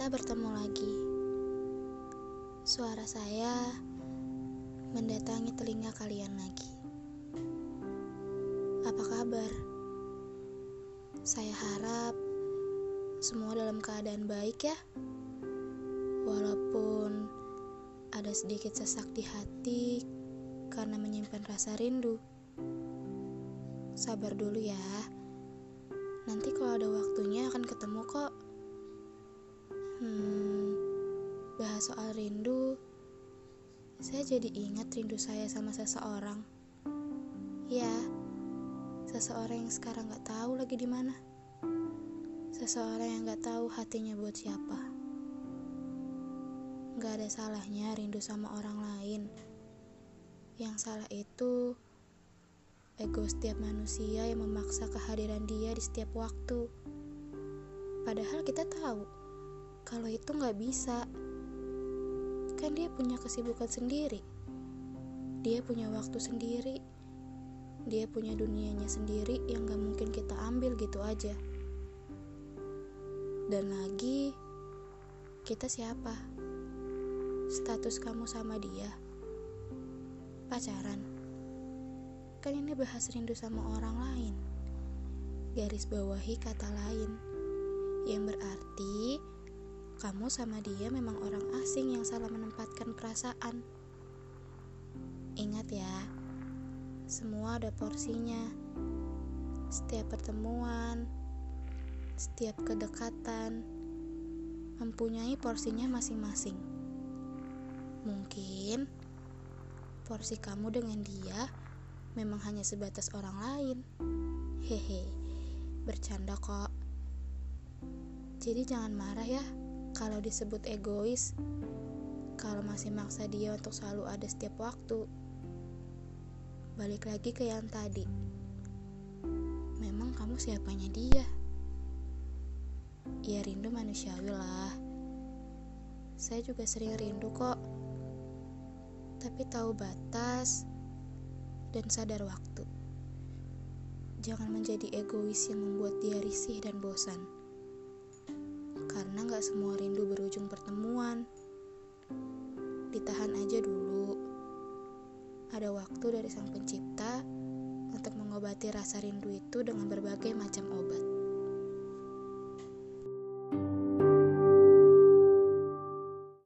Kita bertemu lagi. Suara saya mendatangi telinga kalian lagi. Apa kabar? Saya harap semua dalam keadaan baik ya. Walaupun ada sedikit sesak di hati karena menyimpan rasa rindu. Sabar dulu ya. Nanti kalau ada waktunya akan ketemu kok. Hmm, bahas soal rindu, saya jadi ingat rindu saya sama seseorang. Ya, seseorang yang sekarang gak tahu lagi di mana. Seseorang yang gak tahu hatinya buat siapa. Gak ada salahnya rindu sama orang lain. Yang salah itu ego setiap manusia yang memaksa kehadiran dia di setiap waktu. Padahal kita tahu kalau itu nggak bisa. Kan dia punya kesibukan sendiri. Dia punya waktu sendiri. Dia punya dunianya sendiri yang gak mungkin kita ambil gitu aja. Dan lagi, kita siapa? Status kamu sama dia? Pacaran? Kan ini bahas rindu sama orang lain. Garis bawahi kata lain. Yang berarti kamu sama dia memang orang asing yang salah menempatkan perasaan. Ingat ya, semua ada porsinya. Setiap pertemuan, setiap kedekatan mempunyai porsinya masing-masing. Mungkin porsi kamu dengan dia memang hanya sebatas orang lain. Hehe, bercanda kok. Jadi jangan marah ya kalau disebut egois, kalau masih maksa dia untuk selalu ada setiap waktu. Balik lagi ke yang tadi. Memang kamu siapanya dia? Ya rindu manusiawi lah. Saya juga sering rindu kok. Tapi tahu batas dan sadar waktu. Jangan menjadi egois yang membuat dia risih dan bosan karena gak semua rindu berujung pertemuan. Ditahan aja dulu. Ada waktu dari sang pencipta untuk mengobati rasa rindu itu dengan berbagai macam obat.